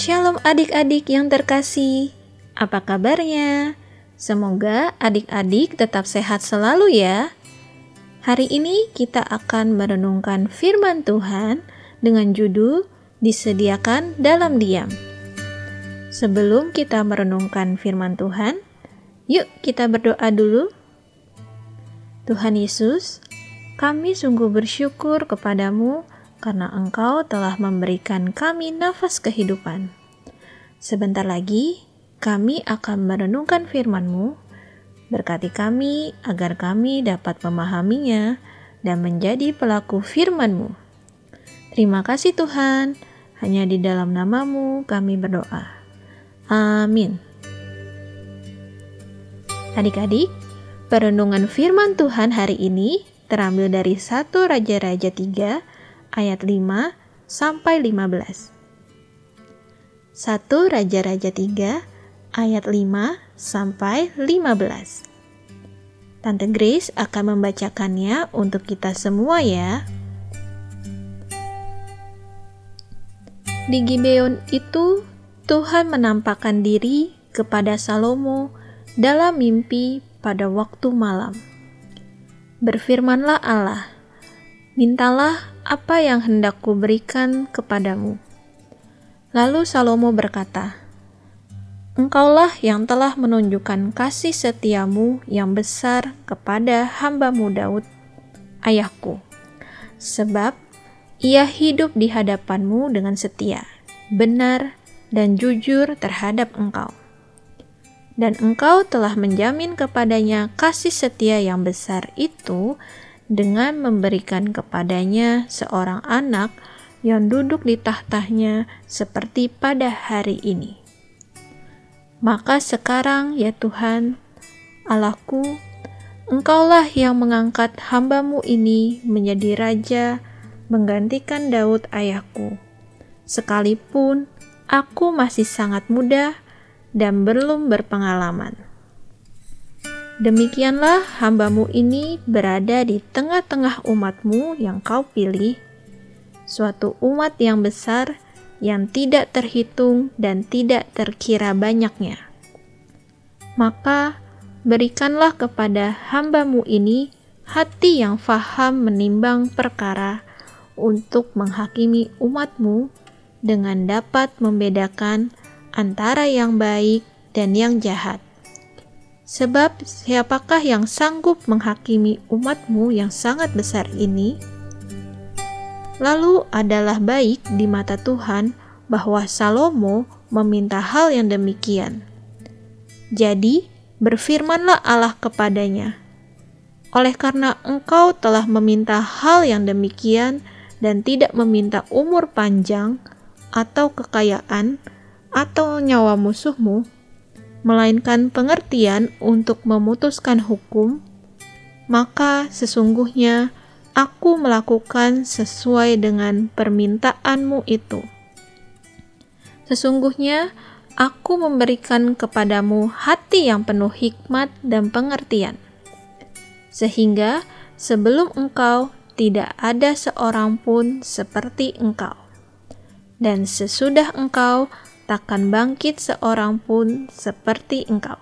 Shalom adik-adik yang terkasih. Apa kabarnya? Semoga adik-adik tetap sehat selalu ya. Hari ini kita akan merenungkan firman Tuhan dengan judul Disediakan dalam Diam. Sebelum kita merenungkan firman Tuhan, yuk kita berdoa dulu. Tuhan Yesus, kami sungguh bersyukur kepadamu karena Engkau telah memberikan kami nafas kehidupan. Sebentar lagi, kami akan merenungkan firman-Mu. Berkati kami agar kami dapat memahaminya dan menjadi pelaku firman-Mu. Terima kasih Tuhan, hanya di dalam namamu kami berdoa. Amin. Adik-adik, perenungan firman Tuhan hari ini terambil dari 1 Raja-Raja 3 ayat 5 sampai 15. 1 Raja-Raja 3 ayat 5 sampai 15. Tante Grace akan membacakannya untuk kita semua ya. Di Gibeon itu Tuhan menampakkan diri kepada Salomo dalam mimpi pada waktu malam. Berfirmanlah Allah, "Mintalah apa yang hendak kuberikan kepadamu. Lalu Salomo berkata, Engkaulah yang telah menunjukkan kasih setiamu yang besar kepada hambamu Daud, ayahku. Sebab ia hidup di hadapanmu dengan setia, benar, dan jujur terhadap engkau. Dan engkau telah menjamin kepadanya kasih setia yang besar itu dengan memberikan kepadanya seorang anak yang duduk di tahtanya seperti pada hari ini. Maka sekarang ya Tuhan, Allahku, Engkaulah yang mengangkat hambamu ini menjadi raja menggantikan Daud ayahku. Sekalipun aku masih sangat muda dan belum berpengalaman. Demikianlah hambamu ini berada di tengah-tengah umatmu yang kau pilih, suatu umat yang besar yang tidak terhitung dan tidak terkira banyaknya. Maka berikanlah kepada hambamu ini hati yang faham menimbang perkara untuk menghakimi umatmu dengan dapat membedakan antara yang baik dan yang jahat Sebab siapakah yang sanggup menghakimi umatmu yang sangat besar ini? Lalu adalah baik di mata Tuhan bahwa Salomo meminta hal yang demikian. Jadi, berfirmanlah Allah kepadanya, oleh karena engkau telah meminta hal yang demikian dan tidak meminta umur panjang atau kekayaan atau nyawa musuhmu, melainkan pengertian untuk memutuskan hukum, maka sesungguhnya aku melakukan sesuai dengan permintaanmu itu. Sesungguhnya aku memberikan kepadamu hati yang penuh hikmat dan pengertian, sehingga sebelum engkau tidak ada seorang pun seperti engkau, dan sesudah engkau takkan bangkit seorang pun seperti engkau.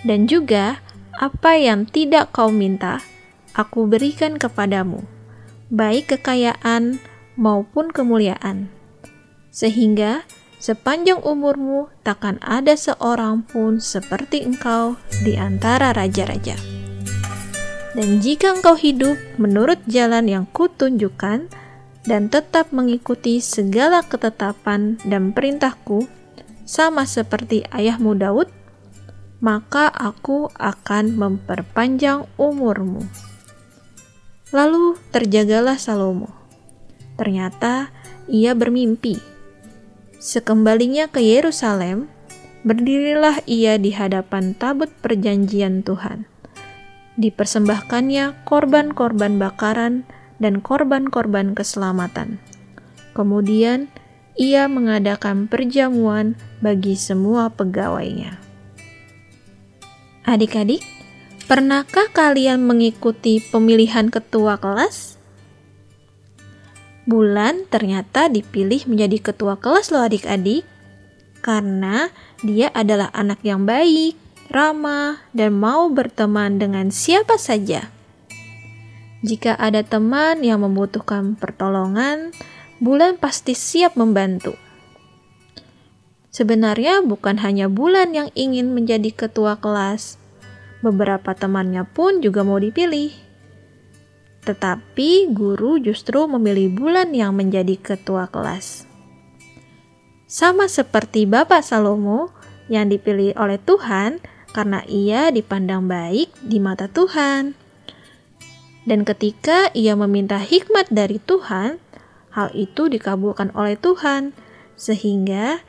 Dan juga apa yang tidak kau minta, aku berikan kepadamu, baik kekayaan maupun kemuliaan, sehingga sepanjang umurmu takkan ada seorang pun seperti engkau di antara raja-raja. Dan jika engkau hidup menurut jalan yang kutunjukkan, dan tetap mengikuti segala ketetapan dan perintahku, sama seperti ayahmu Daud, maka aku akan memperpanjang umurmu. Lalu terjagalah Salomo. Ternyata ia bermimpi. Sekembalinya ke Yerusalem, berdirilah ia di hadapan tabut perjanjian Tuhan. Dipersembahkannya korban-korban bakaran dan korban-korban keselamatan. Kemudian, ia mengadakan perjamuan bagi semua pegawainya. Adik-adik, pernahkah kalian mengikuti pemilihan ketua kelas? Bulan ternyata dipilih menjadi ketua kelas loh adik-adik karena dia adalah anak yang baik, ramah, dan mau berteman dengan siapa saja. Jika ada teman yang membutuhkan pertolongan, Bulan pasti siap membantu. Sebenarnya bukan hanya Bulan yang ingin menjadi ketua kelas. Beberapa temannya pun juga mau dipilih. Tetapi guru justru memilih Bulan yang menjadi ketua kelas. Sama seperti Bapak Salomo yang dipilih oleh Tuhan karena ia dipandang baik di mata Tuhan. Dan ketika ia meminta hikmat dari Tuhan, hal itu dikabulkan oleh Tuhan, sehingga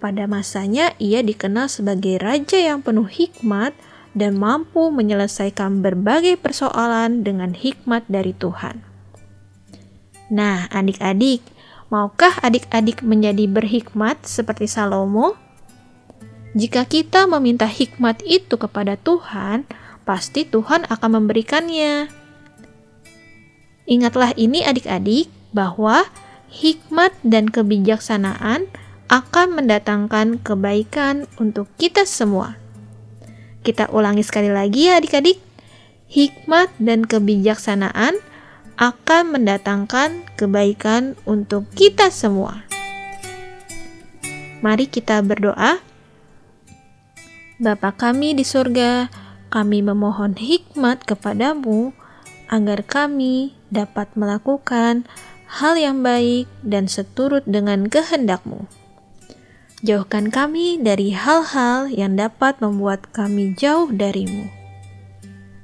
pada masanya ia dikenal sebagai raja yang penuh hikmat dan mampu menyelesaikan berbagai persoalan dengan hikmat dari Tuhan. Nah, adik-adik, maukah adik-adik menjadi berhikmat seperti Salomo? Jika kita meminta hikmat itu kepada Tuhan, pasti Tuhan akan memberikannya. Ingatlah ini adik-adik, bahwa hikmat dan kebijaksanaan akan mendatangkan kebaikan untuk kita semua. Kita ulangi sekali lagi ya adik-adik. Hikmat dan kebijaksanaan akan mendatangkan kebaikan untuk kita semua. Mari kita berdoa. Bapa kami di surga, kami memohon hikmat kepadamu agar kami dapat melakukan hal yang baik dan seturut dengan kehendakmu. Jauhkan kami dari hal-hal yang dapat membuat kami jauh darimu.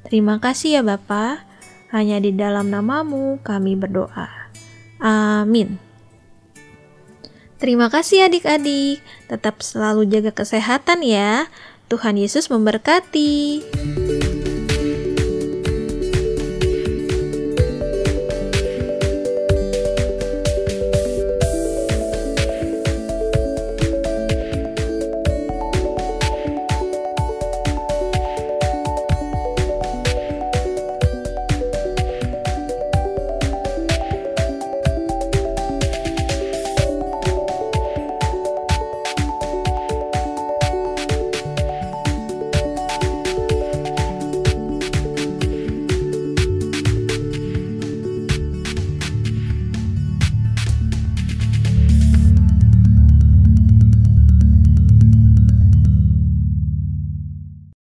Terima kasih ya Bapa, hanya di dalam namamu kami berdoa. Amin. Terima kasih adik-adik, tetap selalu jaga kesehatan ya. Tuhan Yesus memberkati.